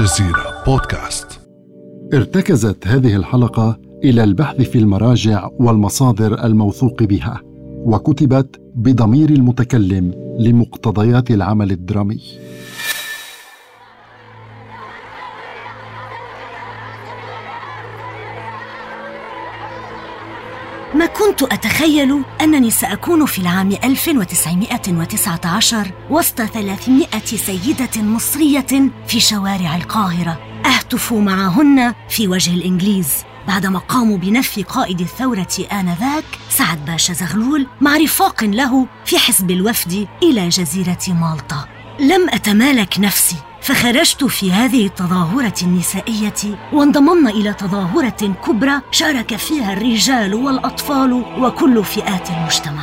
الجزيرة بودكاست. ارتكزت هذه الحلقة إلى البحث في المراجع والمصادر الموثوق بها وكتبت بضمير المتكلم لمقتضيات العمل الدرامي. ما كنت أتخيل أنني سأكون في العام 1919 وسط 300 سيدة مصرية في شوارع القاهرة. أهتف معهن في وجه الإنجليز. بعدما قاموا بنفي قائد الثورة آنذاك سعد باشا زغلول مع رفاق له في حزب الوفد إلى جزيرة مالطا. لم أتمالك نفسي. فخرجت في هذه التظاهرة النسائية وانضممنا إلى تظاهرة كبرى شارك فيها الرجال والأطفال وكل فئات المجتمع.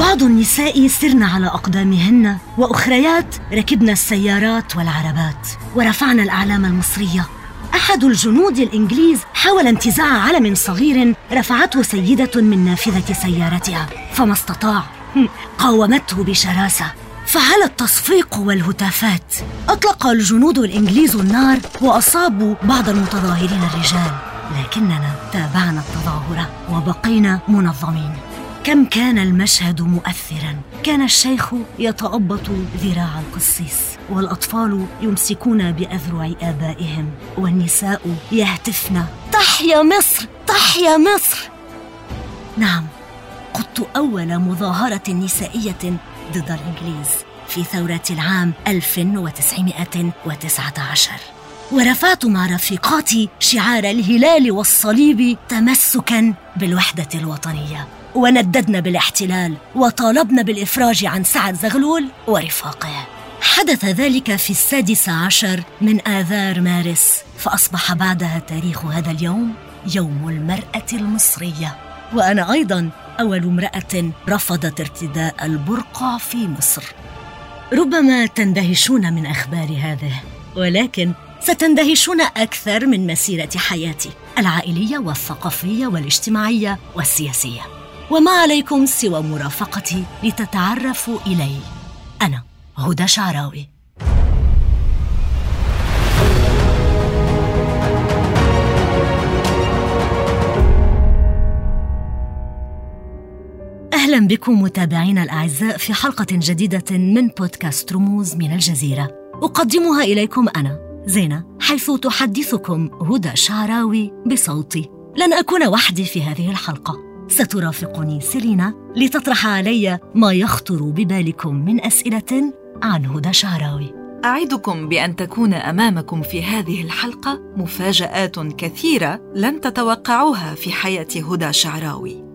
بعض النساء سرن على أقدامهن وأخريات ركبن السيارات والعربات ورفعن الأعلام المصرية. أحد الجنود الإنجليز حاول انتزاع علم صغير رفعته سيدة من نافذة سيارتها فما استطاع قاومته بشراسة فعلى التصفيق والهتافات؟ أطلق الجنود الإنجليز النار وأصابوا بعض المتظاهرين الرجال لكننا تابعنا التظاهرة وبقينا منظمين. كم كان المشهد مؤثرا؟ كان الشيخ يتأبط ذراع القسيس والأطفال يمسكون بأذرع آبائهم والنساء يهتفن. تحيا مصر! تحيا مصر! نعم قدت أول مظاهرة نسائية ضد الإنجليز في ثورة العام 1919 ورفعت مع رفيقاتي شعار الهلال والصليب تمسكا بالوحدة الوطنية. ونددنا بالاحتلال وطالبنا بالإفراج عن سعد زغلول ورفاقه. حدث ذلك في السادس عشر من آذار مارس فأصبح بعدها تاريخ هذا اليوم يوم المرأة المصرية. وأنا أيضا أول امرأة رفضت ارتداء البرقع في مصر. ربما تندهشون من أخبار هذه، ولكن ستندهشون أكثر من مسيرة حياتي العائلية والثقافية والاجتماعية والسياسية. وما عليكم سوى مرافقتي لتتعرفوا إلي. أنا هدى شعراوي. أهلا بكم متابعينا الأعزاء في حلقة جديدة من بودكاست رموز من الجزيرة. أقدمها إليكم أنا زينة حيث تحدثكم هدى شعراوي بصوتي. لن أكون وحدي في هذه الحلقة. سترافقني سيلينا لتطرح علي ما يخطر ببالكم من أسئلة عن هدى شعراوي أعدكم بأن تكون أمامكم في هذه الحلقة مفاجآت كثيرة لن تتوقعوها في حياة هدى شعراوي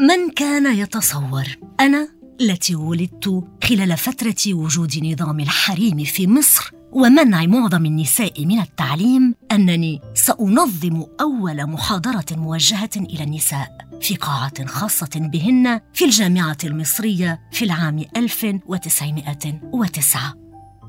من كان يتصور؟ أنا التي ولدت خلال فترة وجود نظام الحريم في مصر ومنع معظم النساء من التعليم أنني سأنظم أول محاضرة موجهة إلى النساء في قاعة خاصة بهن في الجامعة المصرية في العام 1909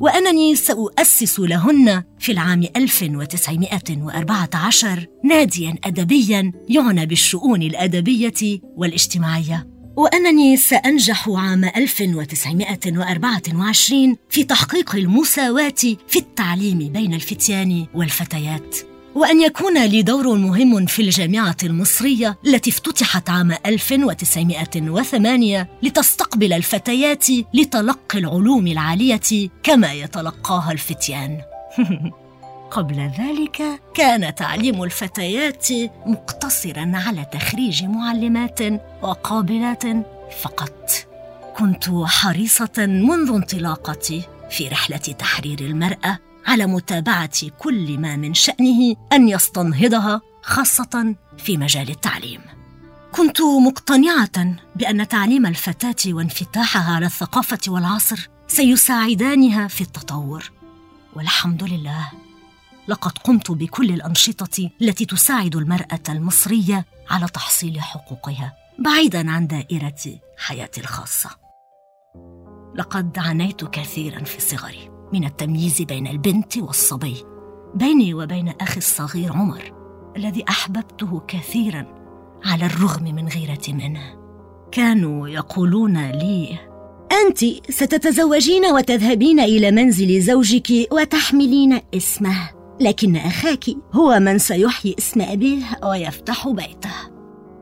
وأنني سأؤسس لهن في العام 1914 ناديا أدبيا يعنى بالشؤون الأدبية والاجتماعية. وأنني سأنجح عام 1924 في تحقيق المساواة في التعليم بين الفتيان والفتيات. وأن يكون لي دور مهم في الجامعة المصرية التي افتتحت عام 1908 لتستقبل الفتيات لتلقي العلوم العالية كما يتلقاها الفتيان. قبل ذلك كان تعليم الفتيات مقتصرا على تخريج معلمات وقابلات فقط. كنت حريصة منذ انطلاقتي في رحلة تحرير المرأة على متابعة كل ما من شأنه أن يستنهضها خاصة في مجال التعليم. كنت مقتنعة بأن تعليم الفتاة وانفتاحها على الثقافة والعصر سيساعدانها في التطور. والحمد لله لقد قمت بكل الأنشطة التي تساعد المرأة المصرية على تحصيل حقوقها بعيدا عن دائرة حياتي الخاصة. لقد عانيت كثيرا في صغري. من التمييز بين البنت والصبي بيني وبين أخي الصغير عمر الذي أحببته كثيرا على الرغم من غيرتي منه. كانوا يقولون لي أنت ستتزوجين وتذهبين إلى منزل زوجك وتحملين اسمه لكن أخاك هو من سيحيي اسم أبيه ويفتح بيته.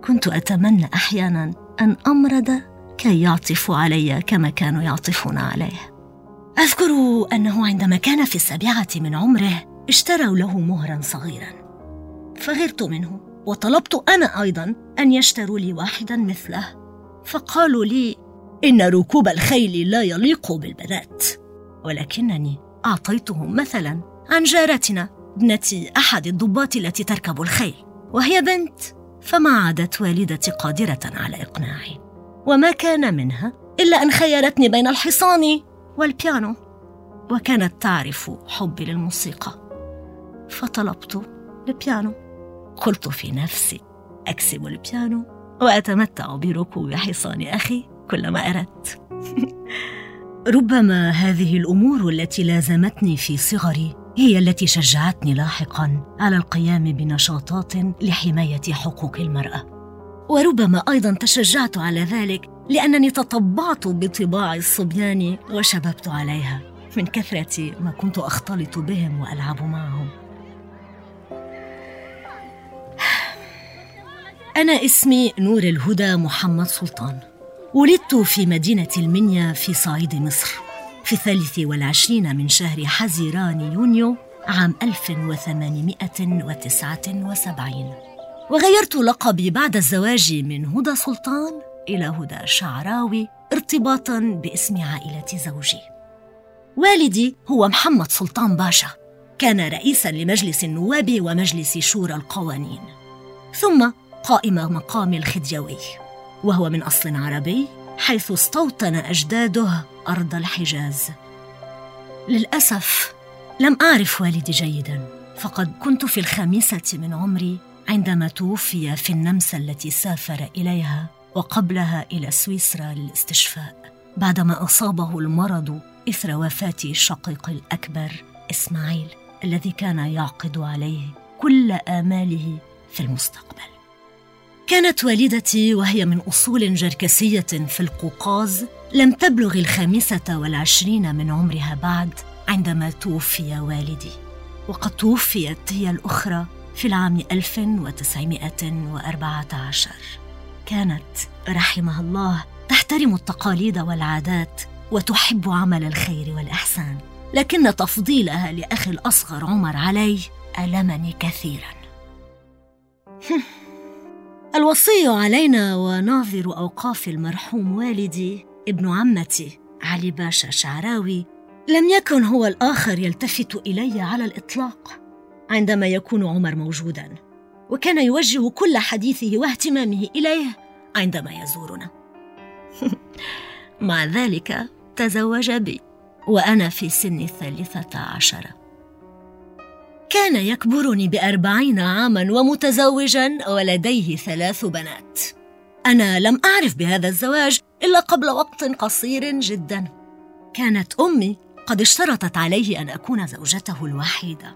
كنت أتمنى أحيانا أن أمرض كي يعطفوا علي كما كانوا يعطفون عليه. أذكر أنه عندما كان في السابعة من عمره اشتروا له مهرا صغيرا. فغرت منه وطلبت أنا أيضا أن يشتروا لي واحدا مثله. فقالوا لي إن ركوب الخيل لا يليق بالبنات. ولكنني أعطيتهم مثلا عن جارتنا ابنه أحد الضباط التي تركب الخيل وهي بنت. فما عادت والدتي قادرة على إقناعي. وما كان منها إلا أن خيرتني بين الحصان. والبيانو. وكانت تعرف حبي للموسيقى. فطلبت البيانو. قلت في نفسي أكسب البيانو وأتمتع بركوب حصان أخي كلما أردت. ربما هذه الأمور التي لازمتني في صغري هي التي شجعتني لاحقا على القيام بنشاطات لحماية حقوق المرأة. وربما أيضا تشجعت على ذلك لأنني تطبعت بطباع الصبيان وشببت عليها. من كثره ما كنت أختلط بهم وألعب معهم. أنا اسمي نور الهدى محمد سلطان. ولدت في مدينة المنيا في صعيد مصر. في الثالث والعشرين من شهر حزيران يونيو عام 1879 وغيرت لقبي بعد الزواج من هدى سلطان إلى هدى شعراوي ارتباطا باسم عائلة زوجي. والدي هو محمد سلطان باشا. كان رئيسا لمجلس النواب ومجلس شورى القوانين. ثم قائم مقام الخديوي وهو من أصل عربي حيث استوطن أجداده أرض الحجاز. للأسف لم أعرف والدي جيدا فقد كنت في الخامسه من عمري عندما توفي في النمسا التي سافر إليها. وقبلها إلى سويسرا للاستشفاء بعدما أصابه المرض إثر وفاة شقيق الأكبر إسماعيل الذي كان يعقد عليه كل آماله في المستقبل. كانت والدتي وهي من أصول جركسية في القوقاز لم تبلغ الخامسة والعشرين من عمرها بعد عندما توفي والدي. وقد توفيت هي الأخرى في العام 1914 كانت رحمها الله تحترم التقاليد والعادات وتحب عمل الخير والإحسان لكن تفضيلها لأخي الأصغر عمر علي ألمني كثيرا. الوصي علينا وناظر أوقاف المرحوم والدي ابن عمتي علي باشا شعراوي لم يكن هو الآخر يلتفت إلي على الإطلاق عندما يكون عمر موجودا. وكان يوجه كل حديثه واهتمامه إليه عندما يزورنا. مع ذلك تزوج بي وأنا في سن الثالثة عشره كان يكبرني بأربعين عاما ومتزوجا ولديه ثلاث بنات. أنا لم أعرف بهذا الزواج إلا قبل وقت قصير جدا. كانت أمي قد اشترطت عليه أن أكون زوجته الوحيدة.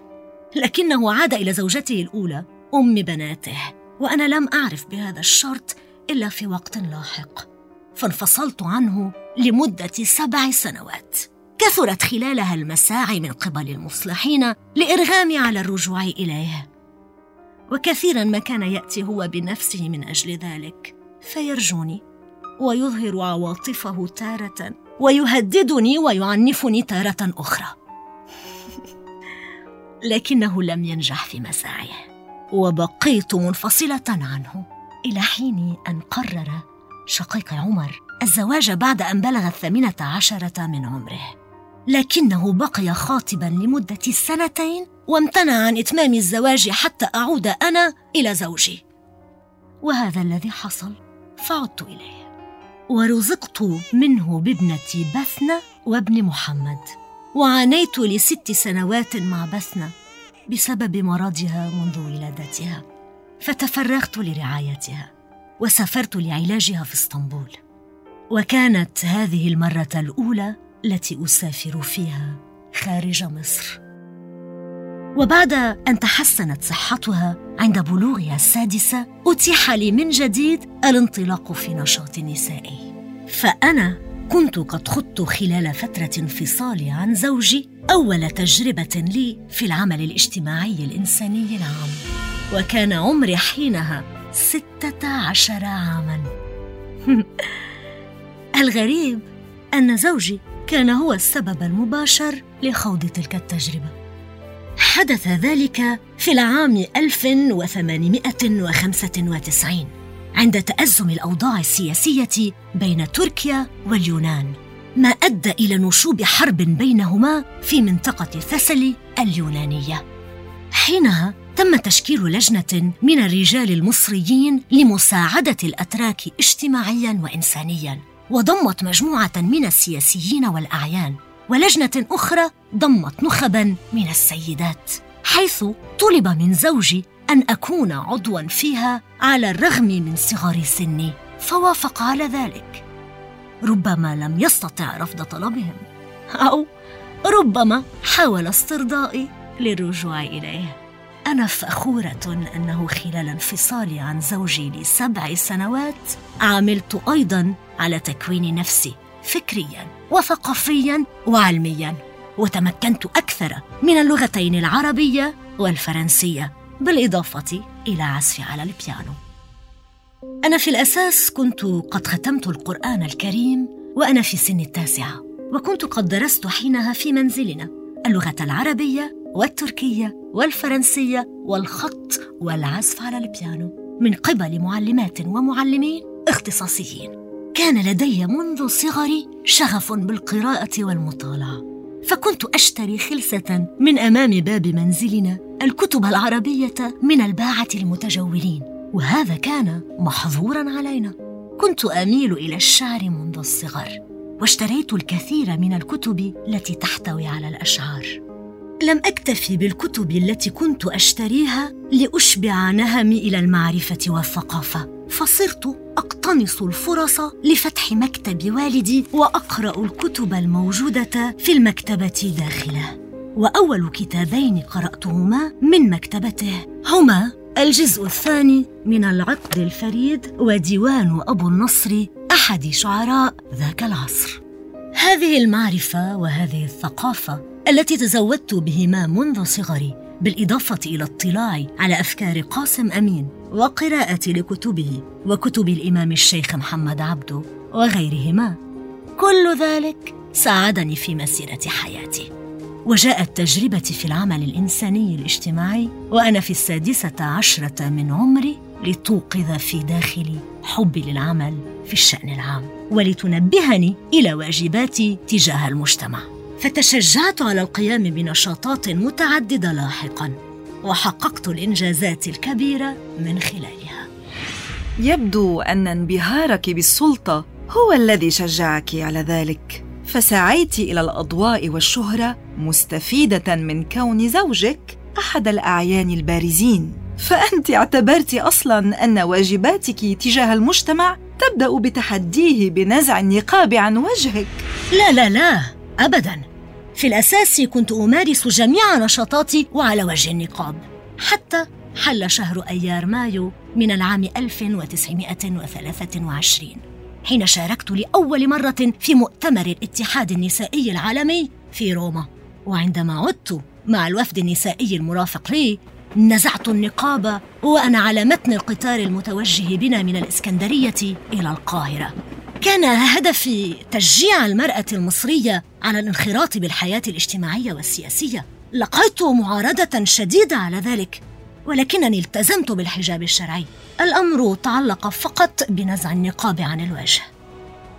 لكنه عاد إلى زوجته الأولى أم بناته وأنا لم أعرف بهذا الشرط إلا في وقت لاحق. فانفصلت عنه لمدة سبع سنوات. كثرت خلالها المساعي من قبل المصلحين لإرغامي على الرجوع إليه. وكثيرا ما كان يأتي هو بنفسه من أجل ذلك. فيرجوني ويظهر عواطفه تارة ويهددني ويعنفني تارة أخرى. لكنه لم ينجح في مساعيه. وبقيت منفصلة عنه. إلى حين أن قرر شقيق عمر الزواج بعد أن بلغ الثامنة عشرة من عمره. لكنه بقي خاطبا لمدة سنتين وامتنع عن إتمام الزواج حتى أعود أنا إلى زوجي. وهذا الذي حصل فعدت إليه. ورزقت منه بابنتي بثنة وابن محمد. وعانيت لست سنوات مع بثنة. بسبب مرضها منذ ولادتها فتفرغت لرعايتها وسافرت لعلاجها في اسطنبول. وكانت هذه المرة الأولى التي أسافر فيها خارج مصر. وبعد أن تحسنت صحتها عند بلوغها السادسة أتيح لي من جديد الانطلاق في نشاط نسائي. فأنا كنت قد خضت خلال فترة انفصالي عن زوجي أول تجربة لي في العمل الاجتماعي الإنساني العام وكان عمري حينها ستة عشر عاما. الغريب أن زوجي كان هو السبب المباشر لخوض تلك التجربة. حدث ذلك في العام 1895 عند تأزم الأوضاع السياسية بين تركيا واليونان ما أدى إلى نشوب حرب بينهما في منطقة ثسلي اليونانية. حينها تم تشكيل لجنة من الرجال المصريين لمساعدة الأتراك اجتماعيا وإنسانيا وضمت مجموعة من السياسيين والأعيان ولجنة أخرى ضمت نخبا من السيدات حيث طلب من زوجي أن أكون عضوا فيها على الرغم من صغر سني فوافق على ذلك. ربما لم يستطع رفض طلبهم أو ربما حاول استرضائي للرجوع إليه. أنا فخورة أنه خلال انفصالي عن زوجي لسبع سنوات عملت أيضا على تكوين نفسي فكريا وثقافيا وعلميا وتمكنت أكثر من اللغتين العربية والفرنسية بالإضافة إلى عزف على البيانو. أنا في الأساس كنت قد ختمت القرآن الكريم وأنا في سن التاسعة وكنت قد درست حينها في منزلنا اللغة العربية والتركية والفرنسية والخط والعزف على البيانو من قبل معلمات ومعلمين اختصاصيين. كان لدي منذ صغري شغف بالقراءة والمطالعة فكنت أشتري خلسة من أمام باب منزلنا الكتب العربية من الباعة المتجولين وهذا كان محظورا علينا. كنت أميل إلى الشعر منذ الصغر واشتريت الكثير من الكتب التي تحتوي على الأشعار. لم أكتفي بالكتب التي كنت أشتريها لأشبع نهمي إلى المعرفة والثقافة فصرت أقتنص الفرص لفتح مكتب والدي وأقرأ الكتب الموجودة في المكتبة داخله. وأول كتابين قرأتهما من مكتبته. هما الجزء الثاني من العقد الفريد وديوان أبو النصر أحد شعراء ذاك العصر. هذه المعرفة وهذه الثقافة التي تزودت بهما منذ صغري بالإضافة إلى اطلاعي على أفكار قاسم أمين وقراءتي لكتبه وكتب الإمام الشيخ محمد عبده وغيرهما. كل ذلك ساعدني في مسيرة حياتي. وجاءت تجربتي في العمل الإنساني الاجتماعي وأنا في السادسة عشرة من عمري لتوقظ في داخلي حبي للعمل في الشأن العام ولتنبهني إلى واجباتي تجاه المجتمع. فتشجعت على القيام بنشاطات متعددة لاحقا وحققت الإنجازات الكبيرة من خلالها. يبدو أن انبهارك بالسلطة هو الذي شجعك على ذلك فسعيت إلى الأضواء والشهرة مستفيدة من كون زوجك أحد الأعيان البارزين. فأنت اعتبرت أصلا أن واجباتك تجاه المجتمع تبدأ بتحديه بنزع النقاب عن وجهك. لا لا لا ابدا. في الأساس كنت أمارس جميع نشاطاتي وعلى وجه النقاب حتى حل شهر أيار مايو من العام 1923 حين شاركت لأول مرة في مؤتمر الاتحاد النسائي العالمي في روما. وعندما عدت مع الوفد النسائي المرافق لي نزعت النقاب وأنا على متن القطار المتوجه بنا من الإسكندرية إلى القاهرة. كان هدفي تشجيع المرأة المصرية على الانخراط بالحياة الاجتماعية والسياسية. لقيت معارضة شديدة على ذلك ولكنني التزمت بالحجاب الشرعي. الأمر تعلق فقط بنزع النقاب عن الوجه.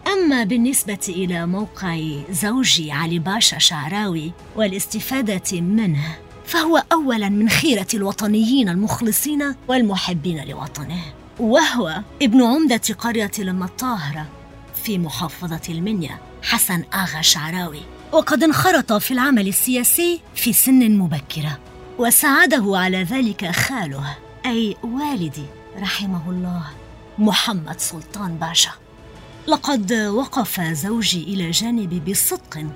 أما بالنسبة إلى موقع زوجي علي باشا شعراوي والاستفادة منه فهو اولا من خيرة الوطنيين المخلصين والمحبين لوطنه وهو ابن عمدة قرية لما الطاهرة في محافظة المنيا حسن آغا شعراوي. وقد انخرط في العمل السياسي في سن مبكرة وساعده على ذلك خاله أي والدي رحمه الله محمد سلطان باشا. لقد وقف زوجي إلى جانبي بصدق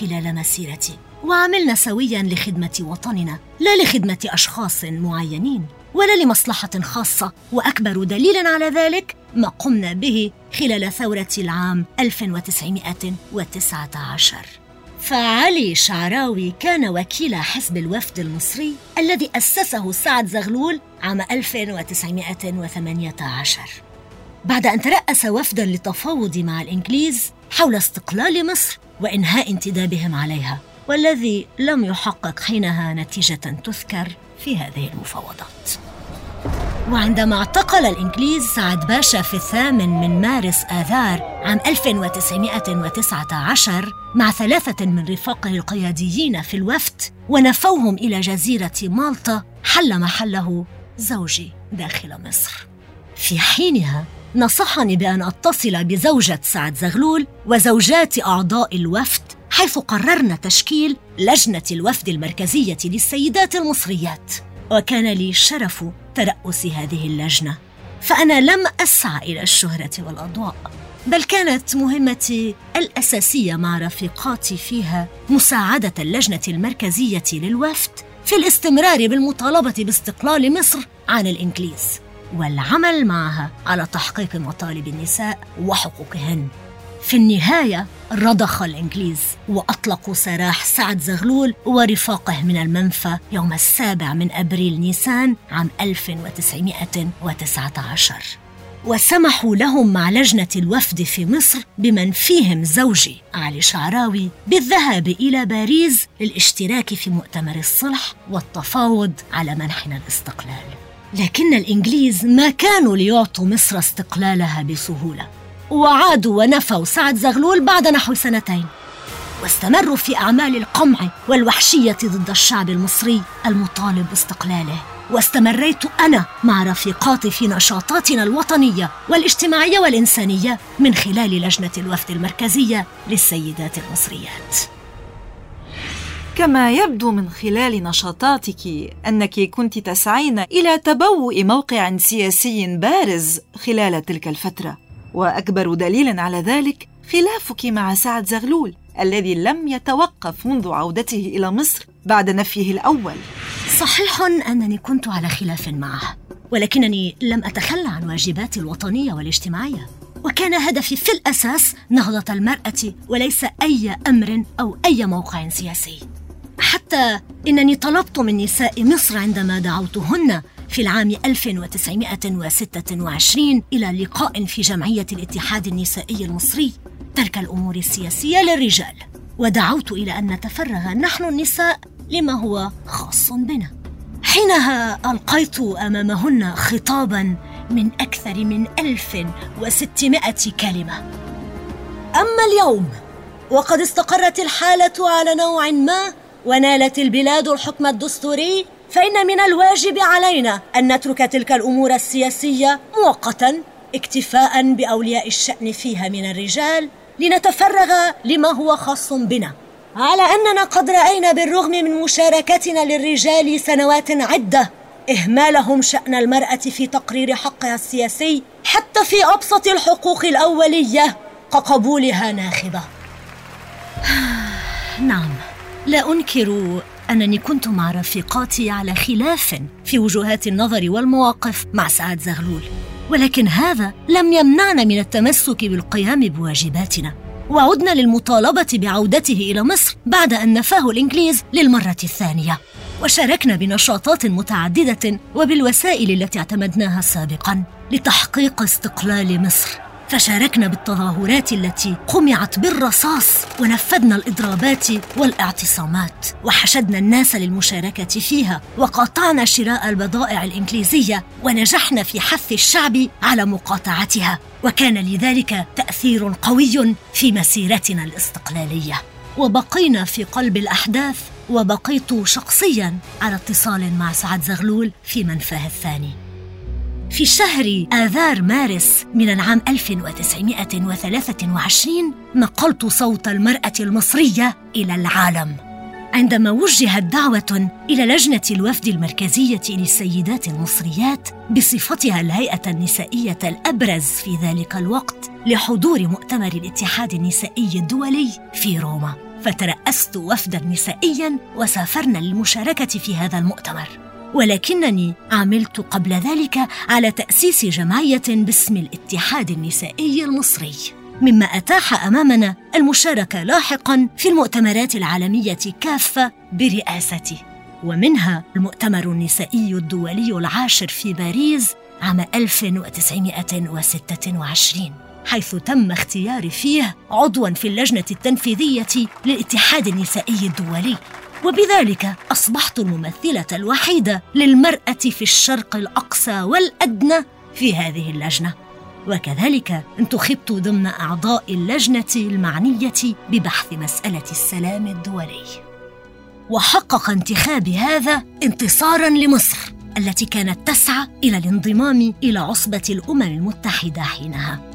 خلال مسيرتي وعملنا سويا لخدمة وطننا لا لخدمة أشخاص معينين ولا لمصلحة خاصة وأكبر دليل على ذلك ما قمنا به خلال ثورة العام 1919 فعلي شعراوي كان وكيل حزب الوفد المصري الذي أسسه سعد زغلول عام 1918 بعد أن ترأس وفدا للتفاوض مع الإنجليز حول استقلال مصر وإنهاء انتدابهم عليها والذي لم يحقق حينها نتيجة تذكر في هذه المفاوضات. وعندما اعتقل الإنجليز سعد باشا في الثامن من مارس آذار عام 1919 مع ثلاثة من رفاقه القياديين في الوفد ونفوهم إلى جزيرة مالطا حل محله زوجي داخل مصر. في حينها نصحني بأن أتصل بزوجة سعد زغلول وزوجات أعضاء الوفد حيث قررنا تشكيل لجنة الوفد المركزية للسيدات المصريات. وكان لي شرف ترأس هذه اللجنة. فأنا لم أسعى إلى الشهرة والأضواء بل كانت مهمتي الأساسية مع رفيقاتي فيها مساعدة اللجنة المركزية للوفد في الاستمرار بالمطالبة باستقلال مصر عن الإنجليز. والعمل معها على تحقيق مطالب النساء وحقوقهن. في النهاية رضخ الإنجليز وأطلقوا سراح سعد زغلول ورفاقه من المنفى يوم السابع من أبريل نيسان عام 1919 وسمحوا لهم مع لجنة الوفد في مصر بمن فيهم زوجي علي شعراوي بالذهاب إلى باريس للاشتراك في مؤتمر الصلح والتفاوض على منحنا الاستقلال. لكن الإنجليز ما كانوا ليعطوا مصر استقلالها بسهولة. وعادوا ونفوا سعد زغلول بعد نحو سنتين. واستمروا في أعمال القمع والوحشية ضد الشعب المصري المطالب باستقلاله. واستمريت أنا مع رفيقاتي في نشاطاتنا الوطنية والاجتماعية والإنسانية من خلال لجنة الوفد المركزية للسيدات المصريات. كما يبدو من خلال نشاطاتك أنك كنت تسعين إلى تبوء موقع سياسي بارز خلال تلك الفترة. وأكبر دليل على ذلك خلافك مع سعد زغلول الذي لم يتوقف منذ عودته إلى مصر بعد نفيه الأول. صحيح أنني كنت على خلاف معه ولكنني لم أتخلى عن واجباتي الوطنية والاجتماعية. وكان هدفي في الأساس نهضة المرأة وليس أي أمر أو أي موقع سياسي. حتى إنني طلبت من نساء مصر عندما دعوتهن في العام 1926 إلى لقاء في جمعية الاتحاد النسائي المصري ترك الأمور السياسية للرجال. ودعوت إلى أن نتفرغ نحن النساء لما هو خاص بنا. حينها ألقيت أمامهن خطابا من أكثر من 1600 كلمة. أما اليوم وقد استقرت الحالة على نوع ما ونالت البلاد الحكم الدستوري فإن من الواجب علينا أن نترك تلك الأمور السياسية مؤقتا اكتفاء بأولياء الشأن فيها من الرجال لنتفرغ لما هو خاص بنا. على أننا قد رأينا بالرغم من مشاركتنا للرجال سنوات عدة إهمالهم شأن المرأة في تقرير حقها السياسي حتى في أبسط الحقوق الأولية كقبولها ناخبة. نعم. لا أنكر أنني كنت مع رفيقاتي على خلاف في وجهات النظر والمواقف مع سعد زغلول. ولكن هذا لم يمنعنا من التمسك بالقيام بواجباتنا. وعدنا للمطالبة بعودته إلى مصر بعد أن نفاه الإنجليز للمرة الثانية. وشاركنا بنشاطات متعددة وبالوسائل التي اعتمدناها سابقا لتحقيق استقلال مصر. فشاركنا بالتظاهرات التي قمعت بالرصاص ونفذنا الإضرابات والاعتصامات وحشدنا الناس للمشاركة فيها وقاطعنا شراء البضائع الإنجليزية ونجحنا في حث الشعب على مقاطعتها. وكان لذلك تأثير قوي في مسيرتنا الاستقلالية. وبقينا في قلب الأحداث وبقيت شخصيا على اتصال مع سعد زغلول في منفاه الثاني. في شهر آذار مارس من العام 1923 نقلت صوت المرأة المصرية إلى العالم. عندما وجهت دعوة إلى لجنة الوفد المركزية للسيدات المصريات بصفتها الهيئة النسائية الأبرز في ذلك الوقت لحضور مؤتمر الاتحاد النسائي الدولي في روما فترأست وفدا نسائيا وسافرنا للمشاركة في هذا المؤتمر. ولكنني عملت قبل ذلك على تأسيس جمعية باسم الاتحاد النسائي المصري. مما أتاح أمامنا المشاركة لاحقا في المؤتمرات العالمية كافة برئاستي ومنها المؤتمر النسائي الدولي العاشر في باريس عام 1926 حيث تم اختياري فيه عضوا في اللجنة التنفيذية للاتحاد النسائي الدولي. وبذلك أصبحت الممثلة الوحيدة للمرأة في الشرق الأقصى والأدنى في هذه اللجنة. وكذلك انتخبت ضمن أعضاء اللجنة المعنية ببحث مسألة السلام الدولي. وحقق انتخابي هذا انتصارا لمصر التي كانت تسعى إلى الانضمام إلى عصبة الأمم المتحدة حينها.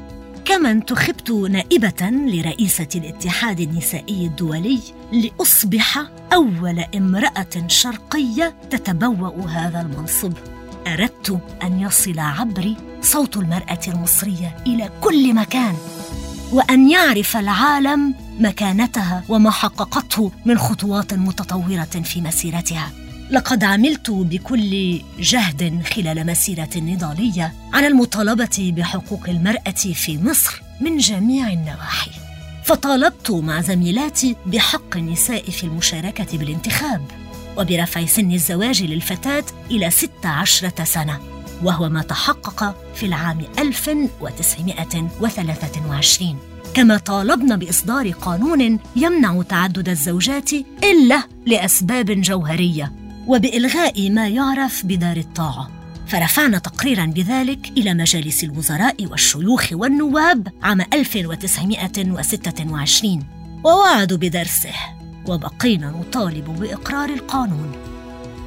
كما انتخبت نائبة لرئيسة الاتحاد النسائي الدولي لأصبح أول امرأة شرقية تتبوأ هذا المنصب. أردت أن يصل عبري صوت المرأة المصرية إلى كل مكان وأن يعرف العالم مكانتها وما حققته من خطوات متطورة في مسيرتها. لقد عملت بكل جهد خلال مسيرة نضالية على المطالبة بحقوق المرأة في مصر من جميع النواحي. فطالبت مع زميلاتي بحق النساء في المشاركة بالانتخاب وبرفع سن الزواج للفتاة إلى 16 سنة وهو ما تحقق في العام 1923 كما طالبنا بإصدار قانون يمنع تعدد الزوجات إلا لأسباب جوهرية. وبإلغاء ما يعرف بدار الطاعة. فرفعنا تقريرا بذلك إلى مجالس الوزراء والشيوخ والنواب عام 1926 ووعدوا بدرسه وبقينا نطالب بإقرار القانون.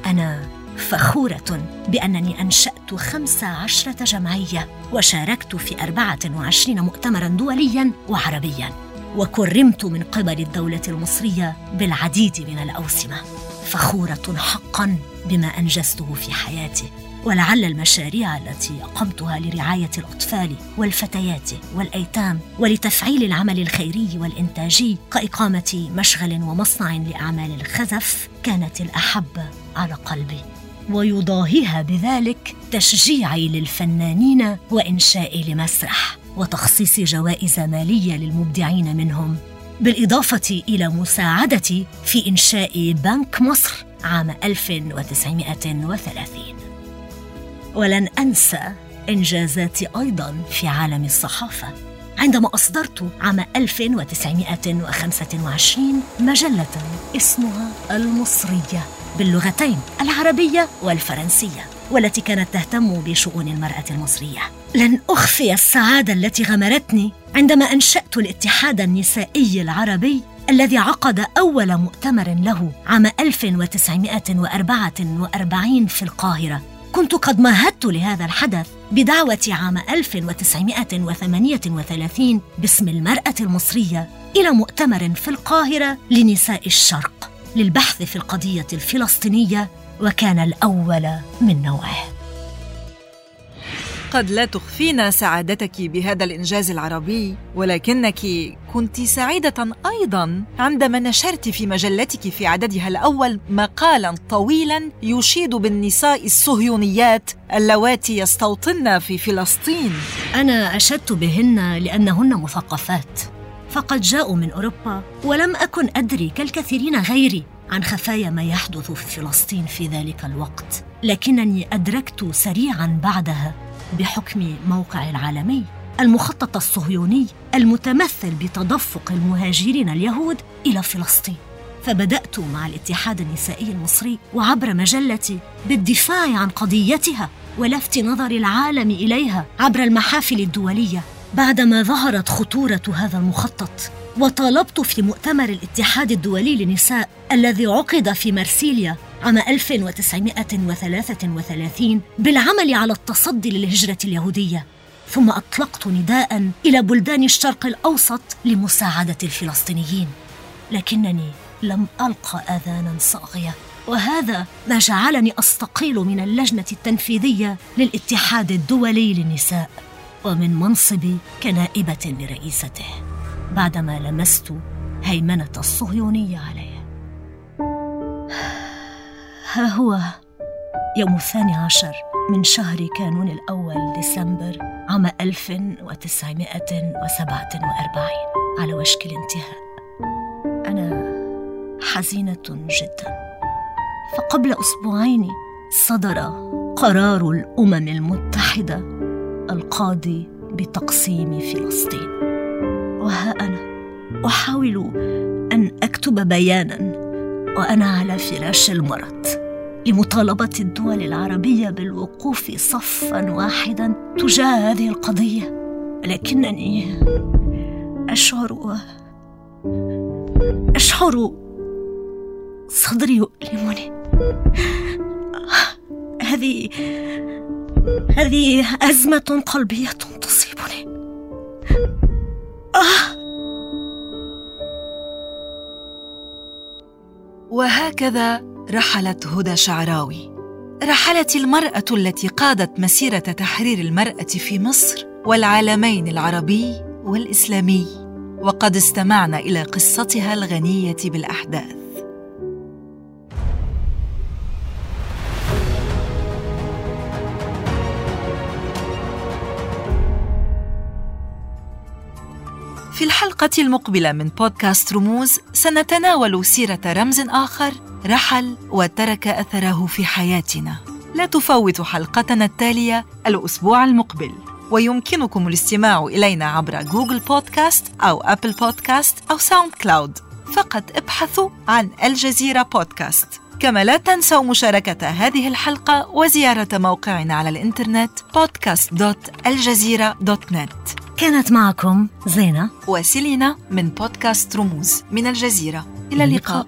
أنا فخورة بأنني أنشأت خمس عشرة جمعية وشاركت في أربعة وعشرين مؤتمرا دوليا وعربيا وكرمت من قبل الدولة المصرية بالعديد من الأوسمة. فخورة حقا بما أنجزته في حياتي ولعل المشاريع التي اقمتها لرعاية الأطفال والفتيات والأيتام ولتفعيل العمل الخيري والانتاجي كإقامة مشغل ومصنع لأعمال الخزف كانت الأحب على قلبي. ويضاهيها بذلك تشجيعي للفنانين وإنشائي لمسرح وتخصيص جوائز مالية للمبدعين منهم. بالإضافة إلى مساعدتي في إنشاء بنك مصر عام 1930 ولن أنسى انجازاتي أيضا في عالم الصحافة. عندما أصدرت عام 1925 مجلة اسمها المصرية باللغتين العربية والفرنسية والتي كانت تهتم بشؤون المرأة المصرية. لن أخفي السعادة التي غمرتني عندما أنشأت الاتحاد النسائي العربي الذي عقد أول مؤتمر له عام 1944 في القاهرة كنت قد مهدت لهذا الحدث بدعوة عام 1938 باسم المرأة المصرية إلى مؤتمر في القاهرة لنساء الشرق للبحث في القضية الفلسطينية وكان الأول من نوعه. قد لا تخفين سعادتك بهذا الإنجاز العربي ولكنك كنت سعيدة أيضا عندما نشرت في مجلتك في عددها الأول مقالا طويلا يشيد بالنساء الصهيونيات اللواتي يستوطن في فلسطين. أنا أشدت بهن لأنهن مثقفات فقد جاءوا من أوروبا ولم أكن أدري كالكثيرين غيري عن خفايا ما يحدث في فلسطين في ذلك الوقت لكنني أدركت سريعا بعدها. بحكم موقع العالمي المخطط الصهيوني المتمثل بتدفق المهاجرين اليهود إلى فلسطين. فبدأت مع الاتحاد النسائي المصري وعبر مجلتي بالدفاع عن قضيتها ولفت نظر العالم إليها عبر المحافل الدولية بعدما ظهرت خطورة هذا المخطط. وطالبت في مؤتمر الاتحاد الدولي للنساء الذي عقد في مرسيليا عام 1933 بالعمل على التصدي للهجرة اليهودية ثم أطلقت نداء إلى بلدان الشرق الأوسط لمساعدة الفلسطينيين لكنني لم ألقى آذانا صاغية وهذا ما جعلني أستقيل من اللجنة التنفيذية للاتحاد الدولي للنساء ومن منصبي كنائبة لرئيسته بعدما لمست هيمنة الصهيونية عليه. ها هو يوم الثاني عشر من شهر كانون الأول ديسمبر عام 1947 على وشك الانتهاء. أنا حزينة جدا. فقبل أسبوعين صدر قرار الأمم المتحدة القاضي بتقسيم فلسطين. وها أنا أحاول أن أكتب بيانا وأنا على فراش المرض. لمطالبة الدول العربية بالوقوف صفا واحدا تجاه هذه القضية. لكنني أشعر أشعر صدري يؤلمني. هذه هذه أزمة قلبية تصيبني. آه. وهكذا رحلت هدى شعراوي. رحلت المرأة التي قادت مسيرة تحرير المرأة في مصر والعالمين العربي والإسلامي. وقد استمعنا إلى قصتها الغنية بالأحداث. في الحلقة المقبلة من بودكاست رموز سنتناول سيرة رمز آخر رحل وترك أثره في حياتنا. لا تفوتوا حلقتنا التالية الأسبوع المقبل، ويمكنكم الاستماع إلينا عبر جوجل بودكاست أو أبل بودكاست أو ساوند كلاود. فقط ابحثوا عن الجزيرة بودكاست. كما لا تنسوا مشاركة هذه الحلقة وزيارة موقعنا على الإنترنت podcast.aljazeera.net كانت معكم زينة وسيلينا من بودكاست رموز من الجزيرة إلى اللقاء